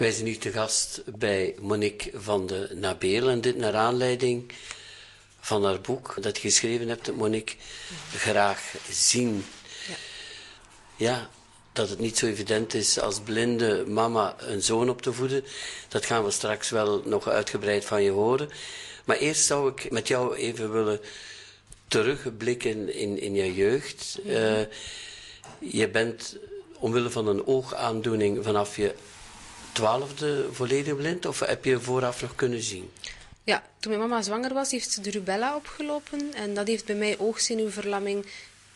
Wij zijn nu te gast bij Monique van de Nabeel en dit naar aanleiding van haar boek dat je geschreven hebt, Monique, Graag zien. Ja. ja, dat het niet zo evident is als blinde mama een zoon op te voeden. Dat gaan we straks wel nog uitgebreid van je horen. Maar eerst zou ik met jou even willen terugblikken in, in je jeugd. Uh, je bent omwille van een oogaandoening vanaf je twaalfde volledig blind? Of heb je vooraf nog kunnen zien? Ja, toen mijn mama zwanger was, heeft ze de rubella opgelopen. En dat heeft bij mij oogzenuwverlamming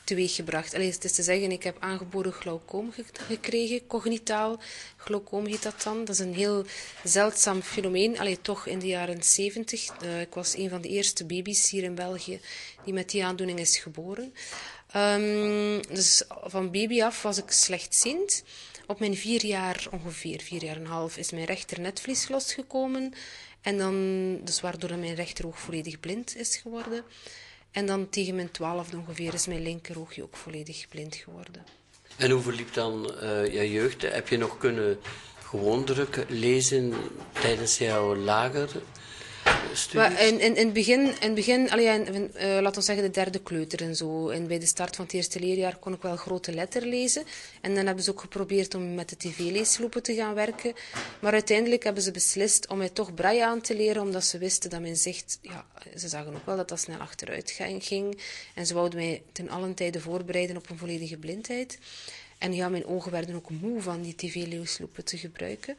teweeggebracht. Allee, het is te zeggen, ik heb aangeboren glaucoom gekregen, cognitaal glaucoom heet dat dan. Dat is een heel zeldzaam fenomeen, Allee, toch in de jaren 70. Uh, ik was een van de eerste baby's hier in België die met die aandoening is geboren. Um, dus van baby af was ik slechtziend. Op mijn vier jaar, ongeveer vier jaar en een half, is mijn rechter netvlies losgekomen. En dan, dus waardoor mijn rechteroog volledig blind is geworden. En dan tegen mijn twaalfde ongeveer is mijn linkeroogje ook volledig blind geworden. En hoe verliep dan uh, je jeugd? Heb je nog kunnen gewoon druk lezen tijdens jouw lager in, in, in, het begin, in het begin allee, in, uh, laten we zeggen de derde kleuter en zo. En bij de start van het eerste leerjaar kon ik wel grote letter lezen. En dan hebben ze ook geprobeerd om met de tv-leesloepen te gaan werken. Maar uiteindelijk hebben ze beslist om mij toch braille aan te leren, omdat ze wisten dat mijn zicht, ja, ze zagen ook wel dat dat snel achteruit ging. En ze wouden mij ten allen tijde voorbereiden op een volledige blindheid. En ja, mijn ogen werden ook moe van die tv-leesloepen te gebruiken.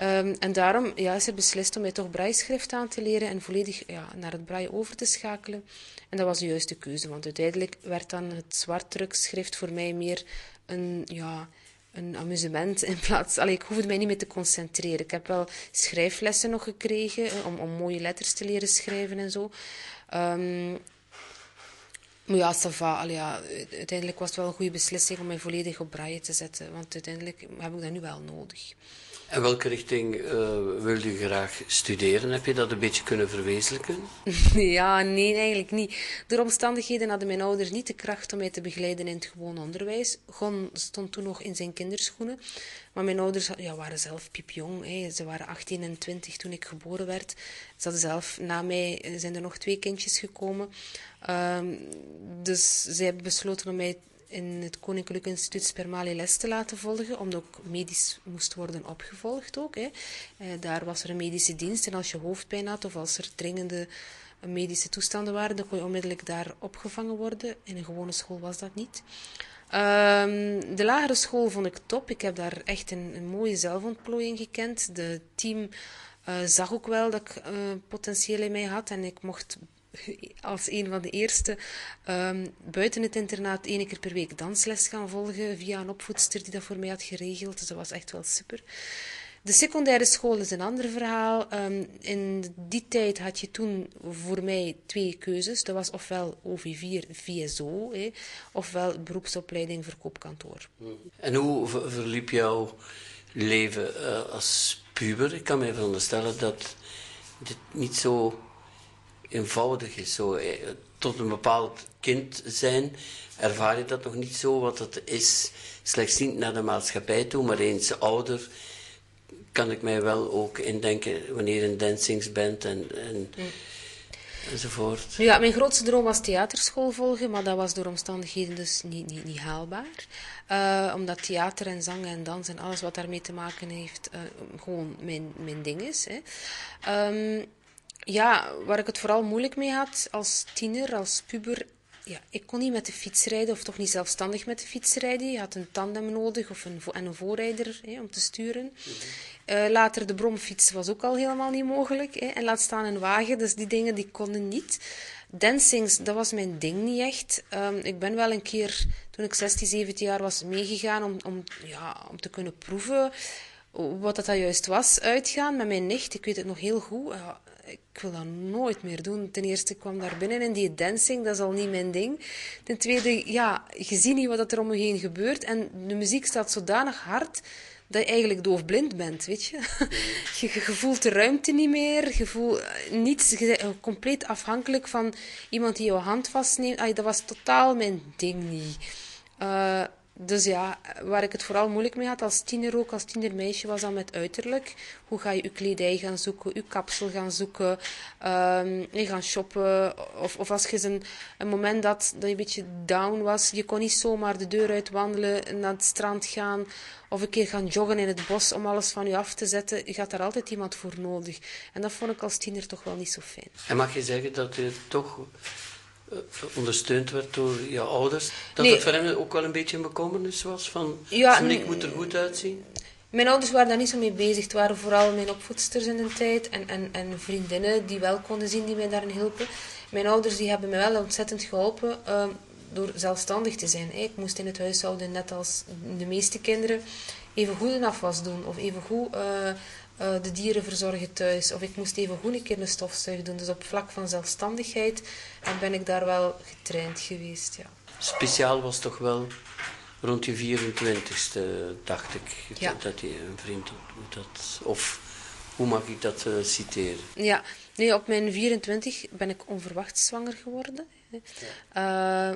Um, en daarom ja, is er beslist om mij toch braaischrift aan te leren en volledig ja, naar het braai over te schakelen. En dat was de juiste keuze, want uiteindelijk werd dan het zwartdrukschrift voor mij meer een, ja, een amusement in plaats... Allee, ik hoefde mij niet meer te concentreren. Ik heb wel schrijflessen nog gekregen om, om mooie letters te leren schrijven en zo. Um, maar ja, Sava, ja, uiteindelijk was het wel een goede beslissing om mij volledig op braille te zetten. Want uiteindelijk heb ik dat nu wel nodig. En welke richting uh, wil je graag studeren? Heb je dat een beetje kunnen verwezenlijken? ja, nee, eigenlijk niet. Door omstandigheden hadden mijn ouders niet de kracht om mij te begeleiden in het gewoon onderwijs. Gon stond toen nog in zijn kinderschoenen. Maar mijn ouders ja, waren zelf piepjong. Hè. Ze waren 18 en 20 toen ik geboren werd. Ze hadden zelf, na mij zijn er nog twee kindjes gekomen. Um, dus zij hebben besloten om mij in het Koninklijk Instituut Spermali les te laten volgen, omdat ook medisch moest worden opgevolgd ook. Hè. Eh, daar was er een medische dienst en als je hoofdpijn had of als er dringende medische toestanden waren, dan kon je onmiddellijk daar opgevangen worden. In een gewone school was dat niet. Um, de lagere school vond ik top. Ik heb daar echt een, mooie zelfontplooiing gekend. De team uh, zag ook wel dat ik uh, potentieel in mij had en ik mocht als een van de eerste um, buiten het internaat één keer per week dansles gaan volgen via een opvoedster die dat voor mij had geregeld. Dus dat was echt wel super. De secundaire school is een ander verhaal. Um, in die tijd had je toen voor mij twee keuzes. Dat was ofwel OV4 VSO, ofwel beroepsopleiding verkoopkantoor. En hoe verliep jouw leven uh, als puber? Ik kan me veronderstellen dat dit niet zo eenvoudig is. Zo, eh, tot een bepaald kind zijn ervaar je dat nog niet zo wat het is. Slechts niet naar de maatschappij toe, maar eens ouder kan ik mij wel ook indenken wanneer je een dancings bent en, en enzovoort. Ja, mijn grootste droom was theaterschool volgen, maar dat was door omstandigheden dus niet, niet, niet haalbaar. Uh, omdat theater en zang en dans en alles wat daarmee te maken heeft, uh, gewoon mijn, mijn ding is. Hè. Um, ja, waar ik het vooral moeilijk mee had als tiener, als puber, ja, ik kon niet met de fiets rijden, of toch niet zelfstandig met de fiets rijden. Je had een tandem nodig of een, en een voorrijder hè, om te sturen. Uh, later de bromfiets was ook al helemaal niet mogelijk. Hè, en laat staan een wagen, dus die dingen die konden niet. Dancings, dat was mijn ding niet echt. Um, ik ben wel een keer, toen ik 16, 17 jaar was, meegegaan om, om, ja, om te kunnen proeven wat dat, dat juist was. Uitgaan met mijn nicht, ik weet het nog heel goed. Ik wil dat nooit meer doen. Ten eerste, ik kwam daar binnen en die dancing, dat is al niet mijn ding. Ten tweede, ja, je ziet niet wat er om je heen gebeurt. En de muziek staat zodanig hard dat je eigenlijk doofblind bent, weet je. je, voelt de ruimte niet meer, je voelt niets, je bent compleet afhankelijk van iemand die jouw hand vastneemt. Ay, dat was totaal mijn ding niet. Uh, dus ja, waar ik het vooral moeilijk mee had als tiener ook, als tienermeisje, was dan met uiterlijk. Hoe ga je je kledij gaan zoeken, je kapsel gaan zoeken, um, je gaan shoppen. Of, of als je een, een moment dat, dat je een beetje down was, je kon niet zomaar de deur uit wandelen, naar het strand gaan of een keer gaan joggen in het bos om alles van je af te zetten. Je had daar altijd iemand voor nodig. En dat vond ik als tiener toch wel niet zo fijn. En mag je zeggen dat je toch ondersteund werd door je ouders? Dat Nee. het voor hen ook wel een beetje een bekommernis was? Van, Ja, ik moet er goed uitzien? Mijn ouders waren daar niet zo mee bezig. Het waren vooral mijn opvoedsters in de tijd en, en, en vriendinnen die wel konden zien die mij daarin hielpen. Mijn ouders die hebben me wel ontzettend geholpen ehm, door zelfstandig te zijn. Ik moest in het huishouden, net als de meeste kinderen, even goed een afwas doen of even goed eh, eh, de dieren verzorgen thuis. Of ik moest even goed een keer een stofzuig doen. Dus op vlak van zelfstandigheid en ben ik daar wel getraind geweest. Ja. Speciaal was toch wel rond je 24ste, dacht ik, Ja. dat je een vriend had. Of hoe mag ik dat eh, citeren? Ja, nee, op mijn 24 ben ik onverwacht zwanger geworden. Eh,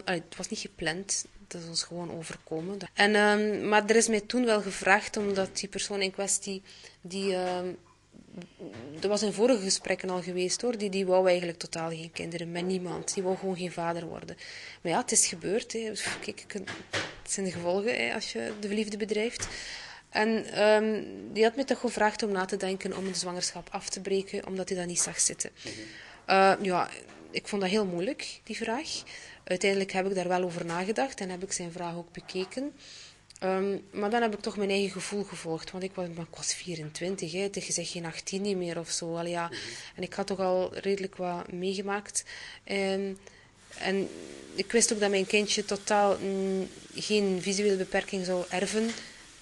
allee, het was niet gepland, dat is ons gewoon overkomen. En, ehm, maar er is mij toen wel gevraagd, omdat die persoon in kwestie, die, ehm, dat was in vorige gesprekken al geweest hoor, die, die wou eigenlijk totaal geen kinderen, met niemand. Die wou gewoon geen vader worden. Maar ja, het is gebeurd. Hè. Kijk, het zijn de gevolgen hè, als je de liefde bedrijft. En ehm, die had me toch gevraagd om na te denken om de zwangerschap af te breken, omdat hij dat niet zag zitten. Eh, ja, ik vond dat heel moeilijk, die vraag. Uiteindelijk heb ik daar wel over nagedacht en heb ik zijn vraag ook bekeken. Ehm, maar dan heb ik toch mijn eigen gevoel gevolgd, want ik was, ik was 24, hè, tegen zeg geen 18 niet meer of zo. Al, ja. En ik had toch al redelijk wat meegemaakt. En ik wist ook dat mijn kindje totaal mm, geen visuele beperking zou erven.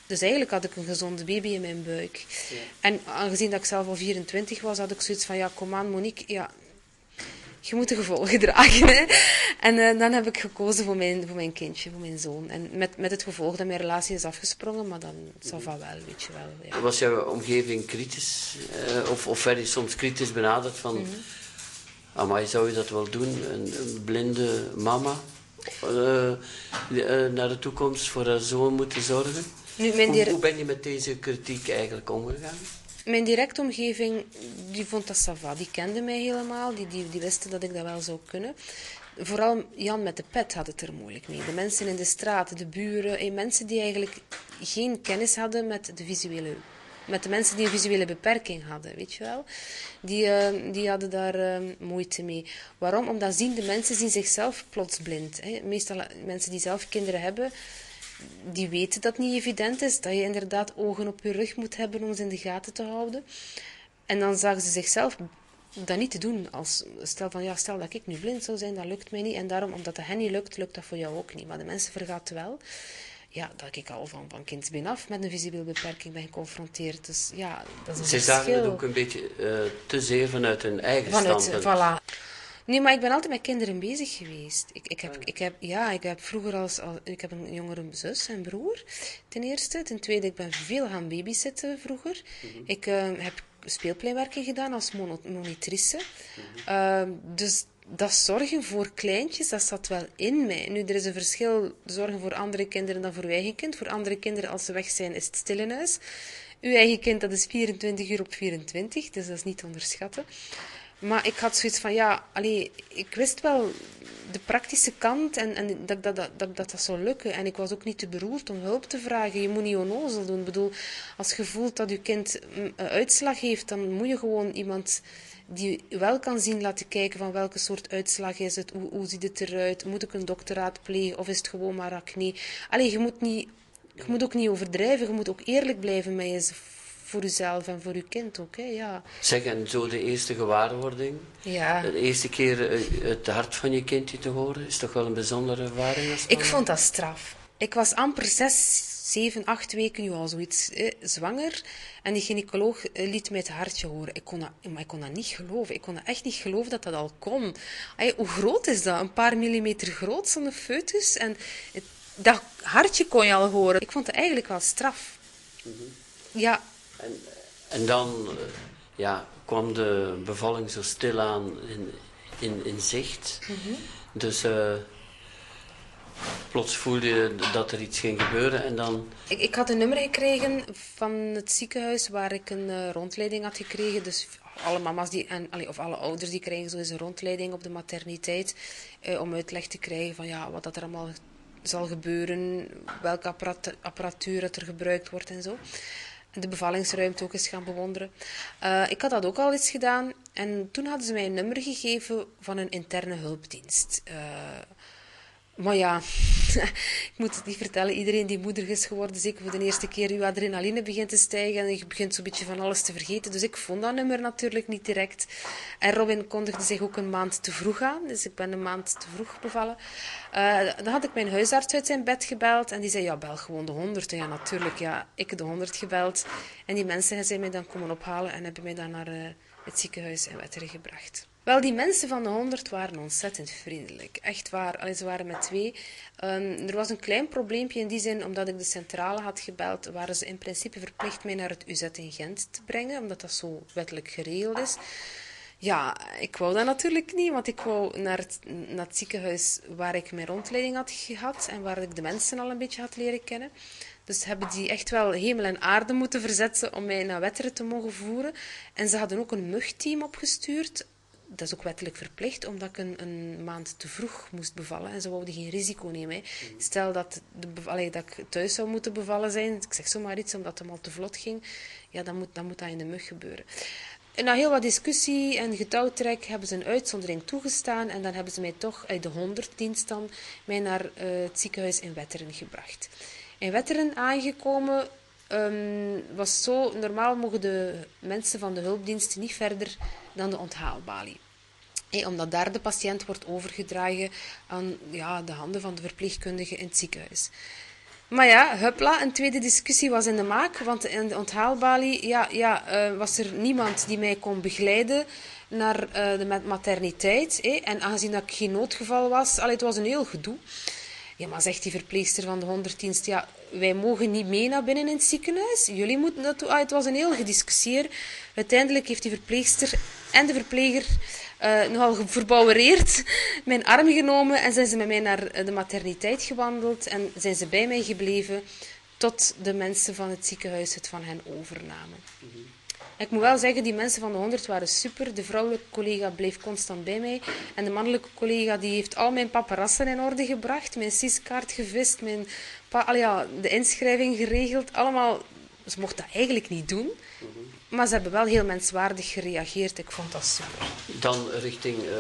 Dus eigenlijk had ik een gezonde baby in mijn buik. En aangezien dat ik zelf al 24 was, had ik zoiets van, ja, kom aan Monique, ja, je moet de gevolgen dragen. Hè? En eh, dan heb ik gekozen voor mijn, voor mijn kindje, voor mijn zoon. En met, met het gevolg dat mijn relatie is afgesprongen, maar dan zal van wel, weet je wel. Ja. Was jouw omgeving kritisch? eh, of, of werd je soms kritisch benaderd van... Amai, zou je dat wel doen? Een, een blinde mama eh, naar de toekomst voor haar zoon moeten zorgen? Nu, hoe ben je met deze kritiek eigenlijk omgegaan? Mijn directe omgeving, die vond dat ça va. Die kende mij helemaal, die, die, wisten dat ik dat wel zou kunnen. Vooral Jan met de pet had het er moeilijk mee. De mensen in de straat, de buren, eh, mensen die eigenlijk geen kennis hadden met de visuele met de mensen die een visuele beperking hadden, weet je wel. Die, eh, die hadden daar eh, moeite mee. Waarom? Omdat zien de mensen zien zichzelf plots blind. Hè. Meestal mensen die zelf kinderen hebben, die weten dat het niet evident is. Dat je inderdaad ogen op je rug moet hebben om ze in de gaten te houden. En dan zagen ze zichzelf dat niet te doen. Als, stel, van, ja, stel dat ik nu blind zou zijn, dat lukt mij niet. En daarom, omdat dat hen niet lukt, lukt dat voor jou ook niet. Maar de mensen vergaten wel ja, dat ik al van, van kindsbeen af met een visuele beperking ben geconfronteerd. Dus ja, dat is een Ze zagen verschil. het ook een beetje eh, te zeer vanuit hun eigen Vanuit, standpunt. voilà. Nee, maar ik ben altijd met kinderen bezig geweest. Ik, ik, heb, ik, heb, ja, ik heb vroeger als, als... Ik heb een jongere zus en broer, ten eerste. Ten tweede, ik ben veel gaan babysitten vroeger. Ik eh, heb speelpleinwerken gedaan als monitrice. Ehm, dus dat zorgen voor kleintjes, dat zat wel in mij. Nu, er is een verschil zorgen voor andere kinderen dan voor uw eigen kind. Voor andere kinderen, als ze weg zijn, is het stil in huis. Uw eigen kind, dat is 24 uur op 24, dus dat is niet te onderschatten. Maar ik had zoiets van, ja, allee, ik wist wel de praktische kant en, en dat, dat, dat, dat, dat zou lukken. En ik was ook niet te beroerd om hulp te vragen. Je moet niet onnozel doen. Ik bedoel, als je voelt dat je kind een uitslag heeft, dan moet je gewoon iemand die wel kan zien laten kijken van welke soort uitslag is het, hoe, hoe ziet het eruit, moet ik een dokter raadplegen of is het gewoon maar acne. Allee, je moet, niet, je moet ook niet overdrijven, je moet ook eerlijk blijven met je, voor jezelf en voor je kind ook. Hè? Ja. Zeg, en zo de eerste gewaarwording, Ja. de eerste keer eh, het hart van je kindje te horen, is toch wel een bijzondere ervaring? als Ik vond dat straf. Ik was amper zes, zeven, acht weken, nu al zoiets, eh, zwanger. En die gynaecoloog eh, liet mij het hartje horen. Ik kon, dat, maar ik kon dat niet geloven. Ik kon dat echt niet geloven dat dat al kon. Ay, hoe groot is dat? Een paar millimeter groot, zo'n foetus. En het, dat hartje kon je al horen. Ik vond het eigenlijk wel straf. Ja, En, en dan eh, ja, kwam de bevalling zo stilaan in, in, in zicht. Mhm. Dus eh, plots voelde je dat er iets ging gebeuren en dan... Ik, ik had een nummer gekregen van het ziekenhuis waar ik een uh, rondleiding had gekregen. Dus alle mama's die, en, of alle ouders die krijgen zo eens een rondleiding op de materniteit. Uh, om uitleg te krijgen van ja, wat dat er allemaal zal gebeuren. Welke apparatuur er gebruikt wordt en zo de bevallingsruimte ook eens gaan bewonderen. Uh, ik had dat ook al eens gedaan en toen hadden ze mij een nummer gegeven van een interne hulpdienst. Uh, maar ja, ik moet het niet vertellen. Iedereen die moeder is geworden, zeker voor de eerste keer, je adrenaline begint te stijgen en je begint zo'n beetje van alles te vergeten. Dus ik vond dat nummer natuurlijk niet direct. En Robin kondigde zich ook een maand te vroeg aan, dus ik ben een maand te vroeg bevallen. Uh, dan had ik mijn huisarts uit zijn bed gebeld en die zei, ja, bel gewoon de honderd. Ja, natuurlijk, ja, ik de honderd gebeld. En die mensen zijn mij dan komen ophalen en hebben mij dan naar uh, het ziekenhuis in Wetteren gebracht. Wel, die mensen van de 100 waren ontzettend vriendelijk. Echt waar. Allee, ze waren met twee. Um, er was een klein probleempje in die zin, omdat ik de centrale had gebeld, waren ze in principe verplicht mij naar het UZ in Gent te brengen, omdat dat zo wettelijk geregeld is. Ja, ik wou dat natuurlijk niet, want ik wou naar het, naar het ziekenhuis waar ik mijn rondleiding had gehad en waar ik de mensen al een beetje had leren kennen. Dus hebben die echt wel hemel en aarde moeten verzetten om mij naar Wetteren te mogen voeren. En ze hadden ook een mugteam opgestuurd dat is ook wettelijk verplicht, omdat ik een, een, maand te vroeg moest bevallen. En ze wouden geen risico nemen. Stel dat, de, allee, dat ik thuis zou moeten bevallen zijn, ik zeg zomaar iets omdat het al te vlot ging, ja, dan moet, dan moet dat in de mug gebeuren. En na heel wat discussie en getouwtrek hebben ze een uitzondering toegestaan en dan hebben ze mij toch uit de 100 dienst dan mij naar uh, het ziekenhuis in Wetteren gebracht. In Wetteren aangekomen um, was zo, normaal mogen de mensen van de hulpdiensten niet verder dan de onthaalbalie. Omdat daar de patiënt wordt overgedragen aan ja, de handen van de verpleegkundige in het ziekenhuis. Maar ja, hupla, een tweede discussie was in de maak, want in de onthaalbalie ja, ja, uh, was er niemand die mij kon begeleiden naar uh, de materniteit. En aangezien dat ik geen noodgeval was, allee, het was een heel gedoe. Ja, maar zegt die verpleegster van de honderddienst, ja, wij mogen niet mee naar binnen in het ziekenhuis. Jullie moeten naartoe. Ah, het was een heel gediscussieer. Uiteindelijk heeft die verpleegster en de verpleger uh, nogal verbouwereerd mijn arm genomen en zijn ze met mij naar de materniteit gewandeld en zijn ze bij mij gebleven tot de mensen van het ziekenhuis het van hen overnamen. Ik moet wel zeggen, die mensen van de 100 waren super. De vrouwelijke collega bleef constant bij mij. En de mannelijke collega die heeft al mijn paparassen in orde gebracht. Mijn CIS-kaart gevist, mijn al ja, de inschrijving geregeld. Allemaal, ze mochten dat eigenlijk niet doen. Maar ze hebben wel heel menswaardig gereageerd. Ik vond dat super. Dan richting uh,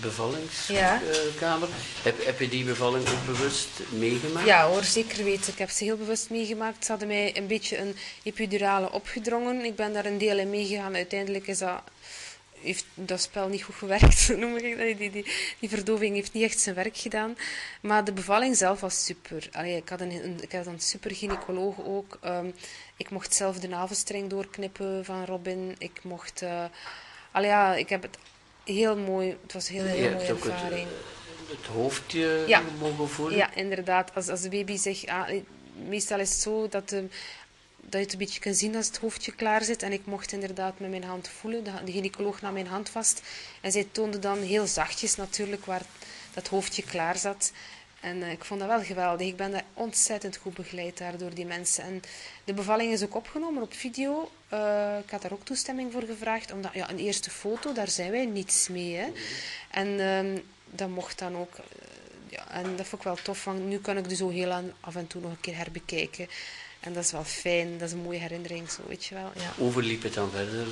bevallingskamer. Heb, heb je die bevalling ook bewust meegemaakt? Ja hoor, zeker weten. Ik heb ze heel bewust meegemaakt. Ze hadden mij een beetje een epidurale opgedrongen. Ik ben daar een deel in meegegaan. Uiteindelijk is dat heeft dat spel niet goed gewerkt, noem ik dat. Die, die, die verdoving heeft niet echt zijn werk gedaan. Maar de bevalling zelf was super. Allee, ik, had een, ik had een super gynaecoloog ook. Um, ik mocht zelf de navelstreng doorknippen van Robin. Ik mocht... Uh, ja, ik heb het heel mooi... Het was een heel, heel mooie ervaring. Het, het hoofdje ja. mogen voelen? Ja, inderdaad. Als, als de baby zich... Ah, meestal is het zo dat de dat je het een beetje kunt zien als het hoofdje klaar zit. En ik mocht inderdaad met mijn hand voelen. De, de gynaecoloog nam mijn hand vast. En zij toonde dan heel zachtjes natuurlijk waar dat hoofdje klaar zat. En uh, ik vond dat wel geweldig. Ik ben daar ontzettend goed begeleid door die mensen. En de bevalling is ook opgenomen op video. Uh, ik had daar ook toestemming voor gevraagd. Omdat, ja, een eerste foto, daar zijn wij niets mee. Hè. En uh, dat mocht dan ook... Uh, ja, en dat vond ik wel tof. Want nu kan ik dus zo heel af en toe nog een keer herbekijken. En dat is wel fijn, dat is een mooie herinnering, zo weet je wel. Ja. Hoe het dan verder,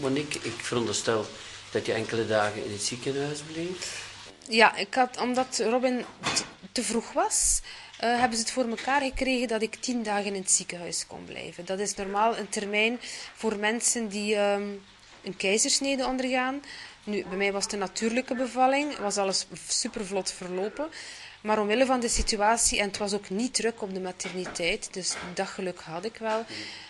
Monique? Ik veronderstel dat je enkele dagen in het ziekenhuis bleef. Ja, ik had, omdat Robin te vroeg was, uh, hebben ze het voor elkaar gekregen dat ik tien dagen in het ziekenhuis kon blijven. Dat is normaal een termijn voor mensen die um, een keizersnede ondergaan. Nu, bij mij was het een natuurlijke bevalling, was alles super vlot verlopen. Maar omwille van de situatie, en het was ook niet druk op de materniteit, dus dat geluk had ik wel,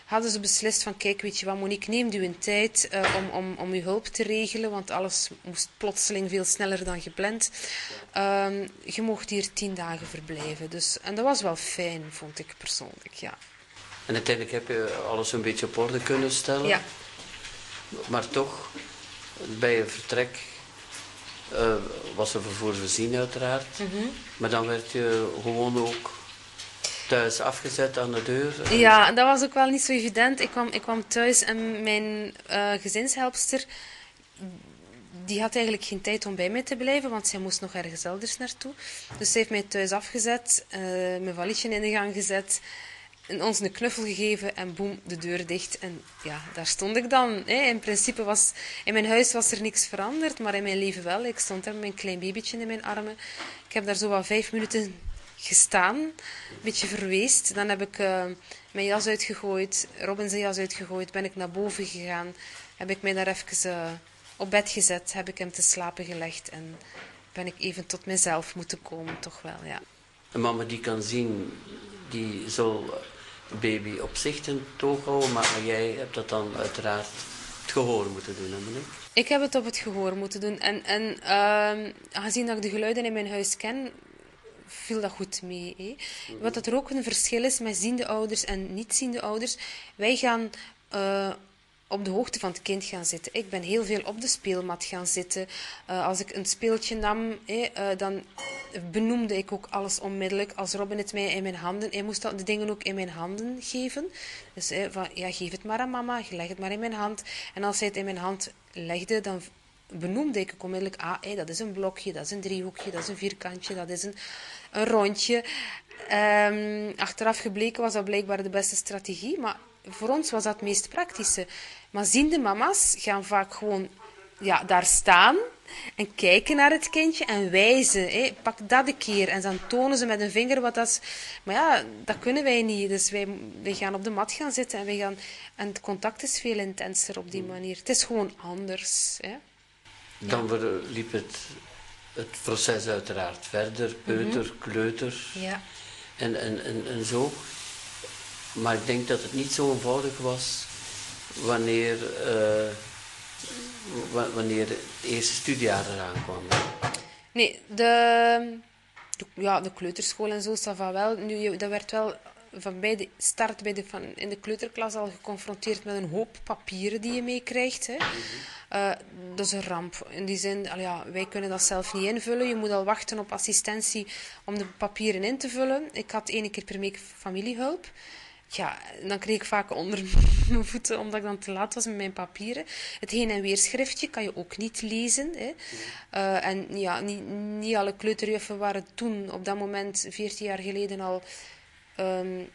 hadden ze beslist van, kijk, weet je wat, Monique, neem u een tijd uh, om, om, om uw hulp te regelen, want alles moest plotseling veel sneller dan gepland. Um, je mocht hier tien dagen verblijven. Dus, en dat was wel fijn, vond ik persoonlijk, ja. En uiteindelijk heb je alles een beetje op orde kunnen stellen. Ja. Maar toch, bij je vertrek uh, was er vervoer voorzien uiteraard. Mhm. Maar dan werd je gewoon ook thuis afgezet aan de deur. Ja, dat was ook wel niet zo evident. Ik kwam, ik kwam thuis en mijn uh, gezinshelpster die had eigenlijk geen tijd om bij mij te blijven, want zij moest nog ergens elders naartoe. Dus ze heeft mij thuis afgezet, uh, mijn valiesje in de gang gezet, en ons een knuffel gegeven en boem, de deur dicht. En ja, daar stond ik dan. Hè. In principe was, in mijn huis was er niks veranderd, maar in mijn leven wel. Ik stond daar met mijn klein babytje in mijn armen. Ik heb daar zo wat vijf minuten gestaan, een beetje verweest. Dan heb ik uh, mijn jas uitgegooid, Robin zijn jas uitgegooid, ben ik naar boven gegaan. Heb ik mij daar even uh, op bed gezet, heb ik hem te slapen gelegd en ben ik even tot mezelf moeten komen, toch wel, ja. Een mama die kan zien, die zal baby op zich ten toog houden, maar jij hebt dat dan uiteraard het gehoor moeten doen, hè meneer? Ik heb het op het gehoor moeten doen. En, en uh, aangezien dat ik de geluiden in mijn huis ken, viel dat goed mee. Hè? Wat er ook een verschil is met ziende ouders en niet ziende ouders. Wij gaan uh, op de hoogte van het kind gaan zitten. Ik ben heel veel op de speelmat gaan zitten. Uh, als ik een speeltje nam, uh, dan benoemde ik ook alles onmiddellijk. Als Robin het mij in mijn handen... Hij moest de dingen ook in mijn handen geven. Dus van, ja, geef het maar aan mama, leg het maar in mijn hand. En als hij het in mijn hand legde, dan benoemde ik onmiddellijk... Ah, dat is een blokje, dat is een driehoekje, dat is een vierkantje, dat is een, een rondje. Um, achteraf gebleken was dat blijkbaar de beste strategie, maar voor ons was dat het meest praktische. Maar ziende mama's gaan vaak gewoon ja, daar staan en kijken naar het kindje en wijzen. Hé, pak dat een keer. En dan tonen ze met een vinger wat dat is. Maar ja, dat kunnen wij niet. Dus wij, wij gaan op de mat gaan zitten en, wij gaan, en het contact is veel intenser op die manier. Het is gewoon anders. Hè. Dan liep het, het proces uiteraard verder. Peuter, mm -hmm. kleuter. Ja. En, en, en, en zo. Maar ik denk dat het niet zo eenvoudig was wanneer, uh, wanneer de eerste studiejaar eraan kwam. Nee, de, ja, de kleuterschool en zo, dat wel. Nu, dat werd wel van bij de start bij de, van, in de kleuterklas al geconfronteerd met een hoop papieren die je meekrijgt. Uh, dat is een ramp. In die zin, al ja, wij kunnen dat zelf niet invullen. Je moet al wachten op assistentie om de papieren in te vullen. Ik had één keer per week familiehulp ja, dan kreeg ik vaak onder mijn voeten, omdat ik dan te laat was met mijn papieren. Het heen- en weerschriftje kan je ook niet lezen. Hè. Uh, en ja, niet, niet alle kleuterjuffen waren toen, op dat moment, 14 jaar geleden, al um,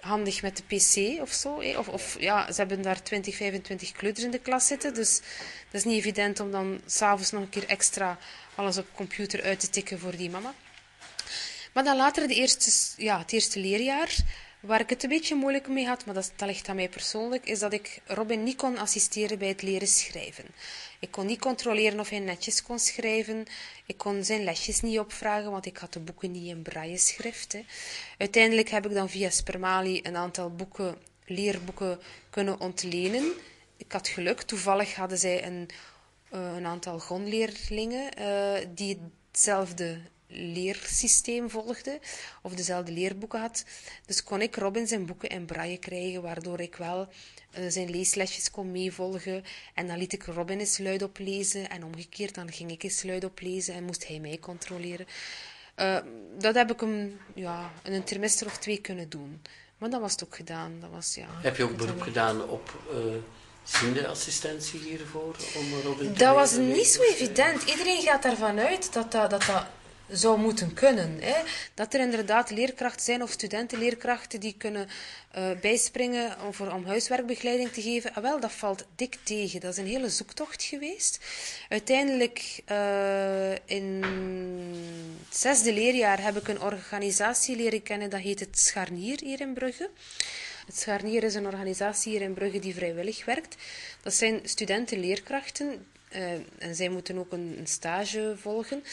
handig met de pc of zo. Of, of ja, ze hebben daar 20, 25 kleuters in de klas zitten. Dus dat is niet evident om dan s'avonds nog een keer extra alles op computer uit te tikken voor die mama. Maar dan later, de eerste, ja, het eerste leerjaar Waar ik het een beetje moeilijk mee had, maar dat, dat ligt aan mij persoonlijk, is dat ik Robin niet kon assisteren bij het leren schrijven. Ik kon niet controleren of hij netjes kon schrijven. Ik kon zijn lesjes niet opvragen, want ik had de boeken niet in brailleschrift. Hè. Uiteindelijk heb ik dan via Spermali een aantal boeken, leerboeken kunnen ontlenen. Ik had geluk, toevallig hadden zij een, uh, een aantal grondleerlingen uh, die hetzelfde leersysteem volgde of dezelfde leerboeken had. Dus kon ik Robin zijn boeken in braille krijgen, waardoor ik wel uh, zijn leeslesjes kon meevolgen. En dan liet ik Robin eens luid oplezen en omgekeerd, dan ging ik eens luid oplezen en moest hij mij controleren. Uh, dat heb ik hem ja, in een trimester of twee kunnen doen. Maar dat was het ook gedaan. Dat was, ja, heb je ook beroep gedaan op... Uh ziende assistentie hiervoor? Om Robin dat was niet zo evident. Iedereen gaat ervan uit dat dat, dat, dat zou moeten kunnen. Hè? Dat er inderdaad leerkrachten zijn of studentenleerkrachten die kunnen uh, bijspringen om, voor, om huiswerkbegeleiding te geven. Ah, wel, dat valt dik tegen. Dat is een hele zoektocht geweest. Uiteindelijk uh, in het zesde leerjaar heb ik een organisatie leren kennen, dat heet het Scharnier hier in Brugge. Het Scharnier is een organisatie hier in Brugge die vrijwillig werkt. Dat zijn studentenleerkrachten uh, en zij moeten ook een stage volgen.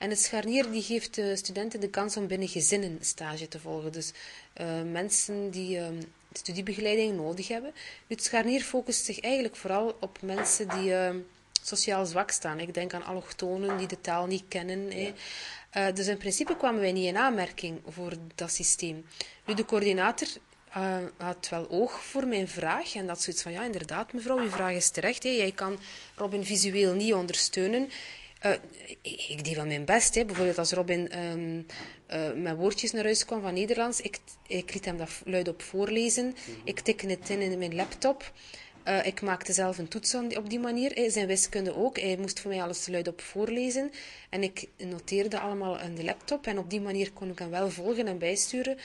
En het scharnier die geeft de studenten de kans om binnen gezinnen stage te volgen. Dus uh, mensen die uh, studiebegeleiding nodig hebben. Het scharnier focust zich eigenlijk vooral op mensen die uh, sociaal zwak staan. Ik denk aan allochtonen die de taal niet kennen. Ja. dus in principe kwamen wij niet in aanmerking voor dat systeem. Nu, de coördinator uh, had wel oog voor mijn vraag. En dat zoiets van, ja, inderdaad, mevrouw, uw vraag is terecht. Hè. Jij kan Robin visueel niet ondersteunen. Uh, ik deed wel mijn best. Hè. Bijvoorbeeld als Robin um, uh, met woordjes naar huis kwam van Nederlands, ik, ik liet hem dat luid op voorlezen. Mm -hmm. Ik tikte het in in mijn laptop. Uh, ik maakte zelf een toets op die manier. Zijn wiskunde ook. Hij moest voor mij alles luid op voorlezen. En ik noteerde allemaal aan de laptop. En op die manier kon ik hem wel volgen en bijsturen.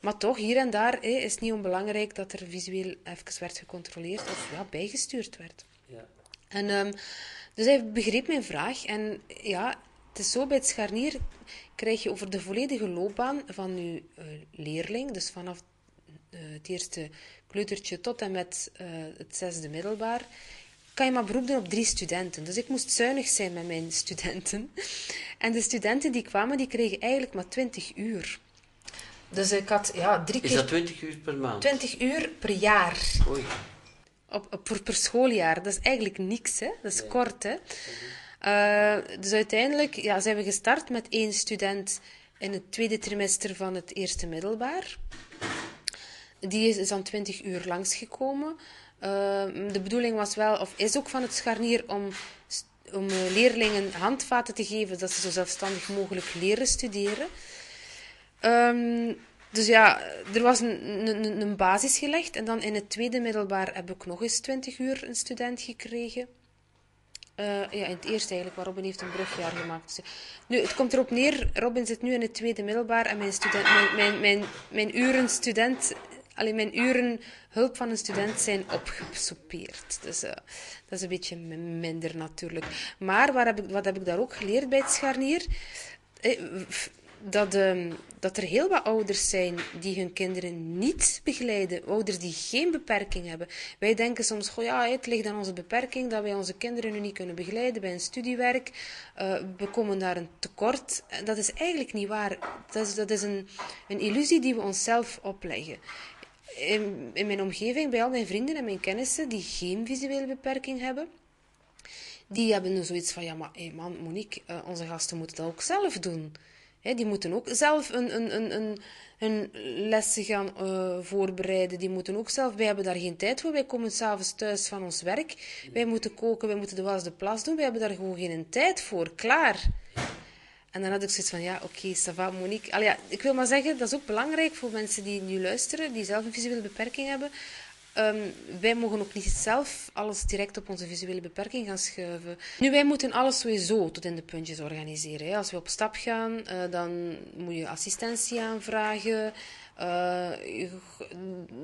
Maar toch, hier en daar is het niet onbelangrijk dat er visueel even werd gecontroleerd of ja, bijgestuurd werd. Ja. En, um, dus hij begreep mijn vraag. En ja, het is zo, bij het scharnier krijg je over de volledige loopbaan van je uh, leerling, dus vanaf uh, het eerste kleutertje tot en met uh, het zesde middelbaar, kan je maar beroep doen op drie studenten. Dus ik moest zuinig zijn met mijn studenten. En de studenten die kwamen, die kregen eigenlijk maar 20 uur. Dus ik had ja, drie keer... Is dat 20 uur per maand? 20 uur per jaar. Oei. Op, op, per, per schooljaar. Dat is eigenlijk niks, hè. Dat is nee. kort, hè. Uh, dus uiteindelijk ja, zijn we gestart met één student in het tweede trimester van het eerste middelbaar. Die is, is dan 20 uur langsgekomen. Uh, de bedoeling was wel, of is ook van het scharnier, om, om uh, leerlingen handvaten te geven dat ze zo zelfstandig mogelijk leren studeren. Um, dus ja, er was een, een, een, basis gelegd. En dan in het tweede middelbaar heb ik nog eens 20 uur een student gekregen. Uh, ja, in het eerste eigenlijk, waar Robin heeft een brugjaar gemaakt. Dus, nu, het komt erop neer, Robin zit nu in het tweede middelbaar en mijn, student, mijn, mijn, mijn, mijn uren student Alleen mijn uren hulp van een student zijn opgesoupeerd. Dus uh, dat is een beetje minder natuurlijk. Maar waar heb ik, wat heb ik daar ook geleerd bij het scharnier? Eh, dat, uh, dat er heel wat ouders zijn die hun kinderen niet begeleiden. Ouders die geen beperking hebben. Wij denken soms, goh, ja, het ligt aan onze beperking dat wij onze kinderen nu niet kunnen begeleiden bij een studiewerk. Uh, we komen daar een tekort. Dat is eigenlijk niet waar. Dat is, dat is een, een illusie die we onszelf opleggen in, in mijn omgeving, bij al mijn vrienden en mijn kennissen die geen visuele beperking hebben, die hebben nu zoiets van, ja, maar hey man, Monique, uh, onze gasten moeten dat ook zelf doen. Die moeten ook zelf een, een, een, een, een lessen gaan uh, voorbereiden. Die moeten ook zelf... Wij hebben daar geen tijd voor. Wij komen s'avonds thuis van ons werk. Wij moeten koken, wij moeten de was de plas doen. Wij hebben daar gewoon geen tijd voor. Klaar. En dan had ik zoiets van, ja, oké, okay, Monique. Allee, ja, ik wil maar zeggen, dat is ook belangrijk voor mensen die nu luisteren, die zelf een visuele beperking hebben. Um, wij mogen ook niet zelf alles direct op onze visuele beperking gaan schuiven. Nu, wij moeten alles sowieso tot in de puntjes organiseren. Als we op stap gaan, uh, dan moet je assistentie aanvragen. Uh,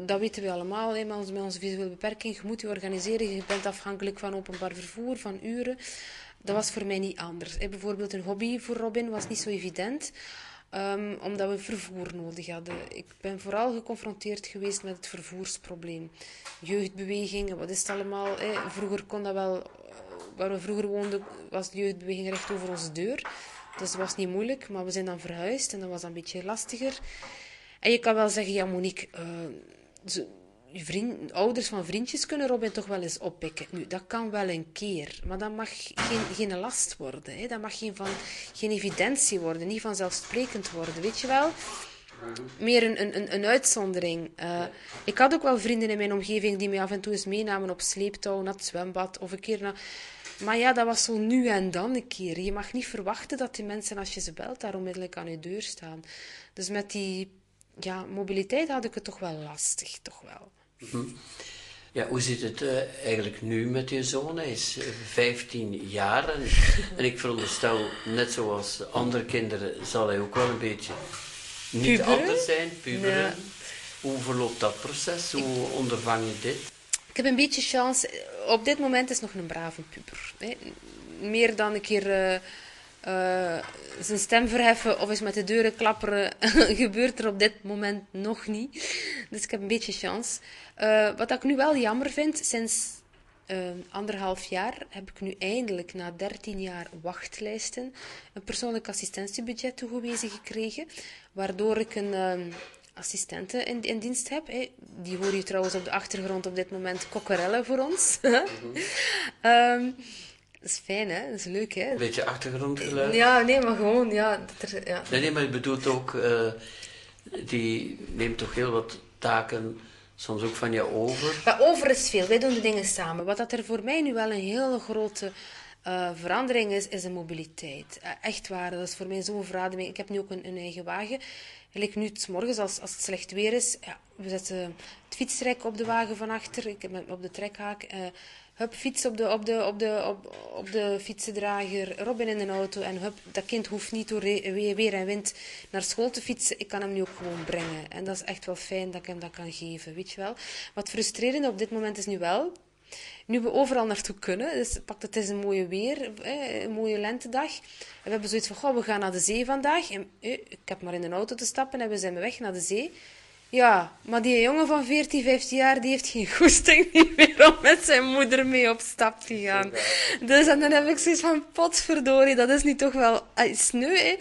dat weten we allemaal, hè, met, onze, met onze visuele beperking. Je moet je organiseren, je bent afhankelijk van openbaar vervoer, van uren. Dat was voor mij niet anders. Bijvoorbeeld een hobby voor Robin was niet zo evident. Um, omdat we vervoer nodig hadden. Ik ben vooral geconfronteerd geweest met het vervoersprobleem. Jeugdbeweging, wat is het allemaal? Vroeger kon dat wel... Waar we vroeger woonden, was de jeugdbeweging recht over onze deur. Dus dat was niet moeilijk, maar we zijn dan verhuisd en dat was een beetje lastiger. En je kan wel zeggen, ja Monique, uh, vriend, ouders van vriendjes kunnen Robin toch wel eens oppikken. Nu, dat kan wel een keer, maar dat mag geen, geen last worden. Hè? Dat mag geen, van, geen evidentie worden, niet vanzelfsprekend worden, weet je wel? Meer een, een, een uitzondering. Uh, ik had ook wel vrienden in mijn omgeving die mij af en toe eens meenamen op sleeptouw naar het zwembad of een keer naar... Maar ja, dat was zo nu en dan een keer. Je mag niet verwachten dat die mensen, als je ze belt, daar onmiddellijk aan je deur staan. Dus met die ja, mobiliteit had ik het toch wel lastig, toch wel. Hm. Ja, hoe zit het uh, eigenlijk nu met je zoon? Hij is 15 eh, jaar en, en, ik veronderstel, net zoals andere kinderen, zal hij ook wel een beetje niet puberen? anders zijn, puberen. Ja. Hoe verloopt dat proces? Hoe ondervang je dit? Ik heb een beetje chance. Op dit moment is nog een brave puber. Hè. Meer dan een keer uh, uh, zijn stem verheffen of eens met de deuren klapperen gebeurt er op dit moment nog niet. Dus ik heb een beetje chance. Uh, wat ik nu wel jammer vind, sinds uh, anderhalf jaar heb ik nu eindelijk na 13 jaar wachtlijsten een persoonlijk assistentiebudget toegewezen gekregen, waardoor ik een uh, assistente in, in, dienst heb. Die hoor je trouwens op de achtergrond op dit moment kokkerellen voor ons. um, Dat is fijn, hè? Dat is leuk, hè? Een beetje achtergrondgeluid. Ja, nee, maar gewoon, ja. Dat er, ja. Nee, nee, maar je bedoelt ook, uh, die neemt toch heel wat taken soms ook van je over? Ja, over is veel. Wij doen de dingen samen. Wat dat er voor mij nu wel een hele grote uh, verandering is, is een mobiliteit. Uh, echt waar, dat is voor mij zo'n verademing. Ik heb nu ook een, een eigen wagen. Like nu, s morgens, als, als het slecht weer is, ja, we zetten het fietsrek op de wagen van achter, ik heb op de trekhaak. Uh, hup, fiets op de, op, de, op, de, op, de fietsendrager, Robin in de auto. En hup, dat kind hoeft niet door weer en wind naar school te fietsen. Ik kan hem nu ook gewoon brengen. En dat is echt wel fijn dat ik hem dat kan geven, weet je wel. Wat frustrerend op dit moment is nu wel, nu we overal naartoe kunnen, dus pak het is een mooie weer, een mooie lentedag. En we hebben zoiets van, goh, we gaan naar de zee vandaag. En, ik heb maar in een auto te stappen en we zijn weg naar de zee. Ja, maar die jongen van 14, 15 jaar, die heeft geen goesting meer om met zijn moeder mee op stap te gaan. Dus en dan heb ik zoiets van, potverdorie, dat is nu toch wel sneu, hè.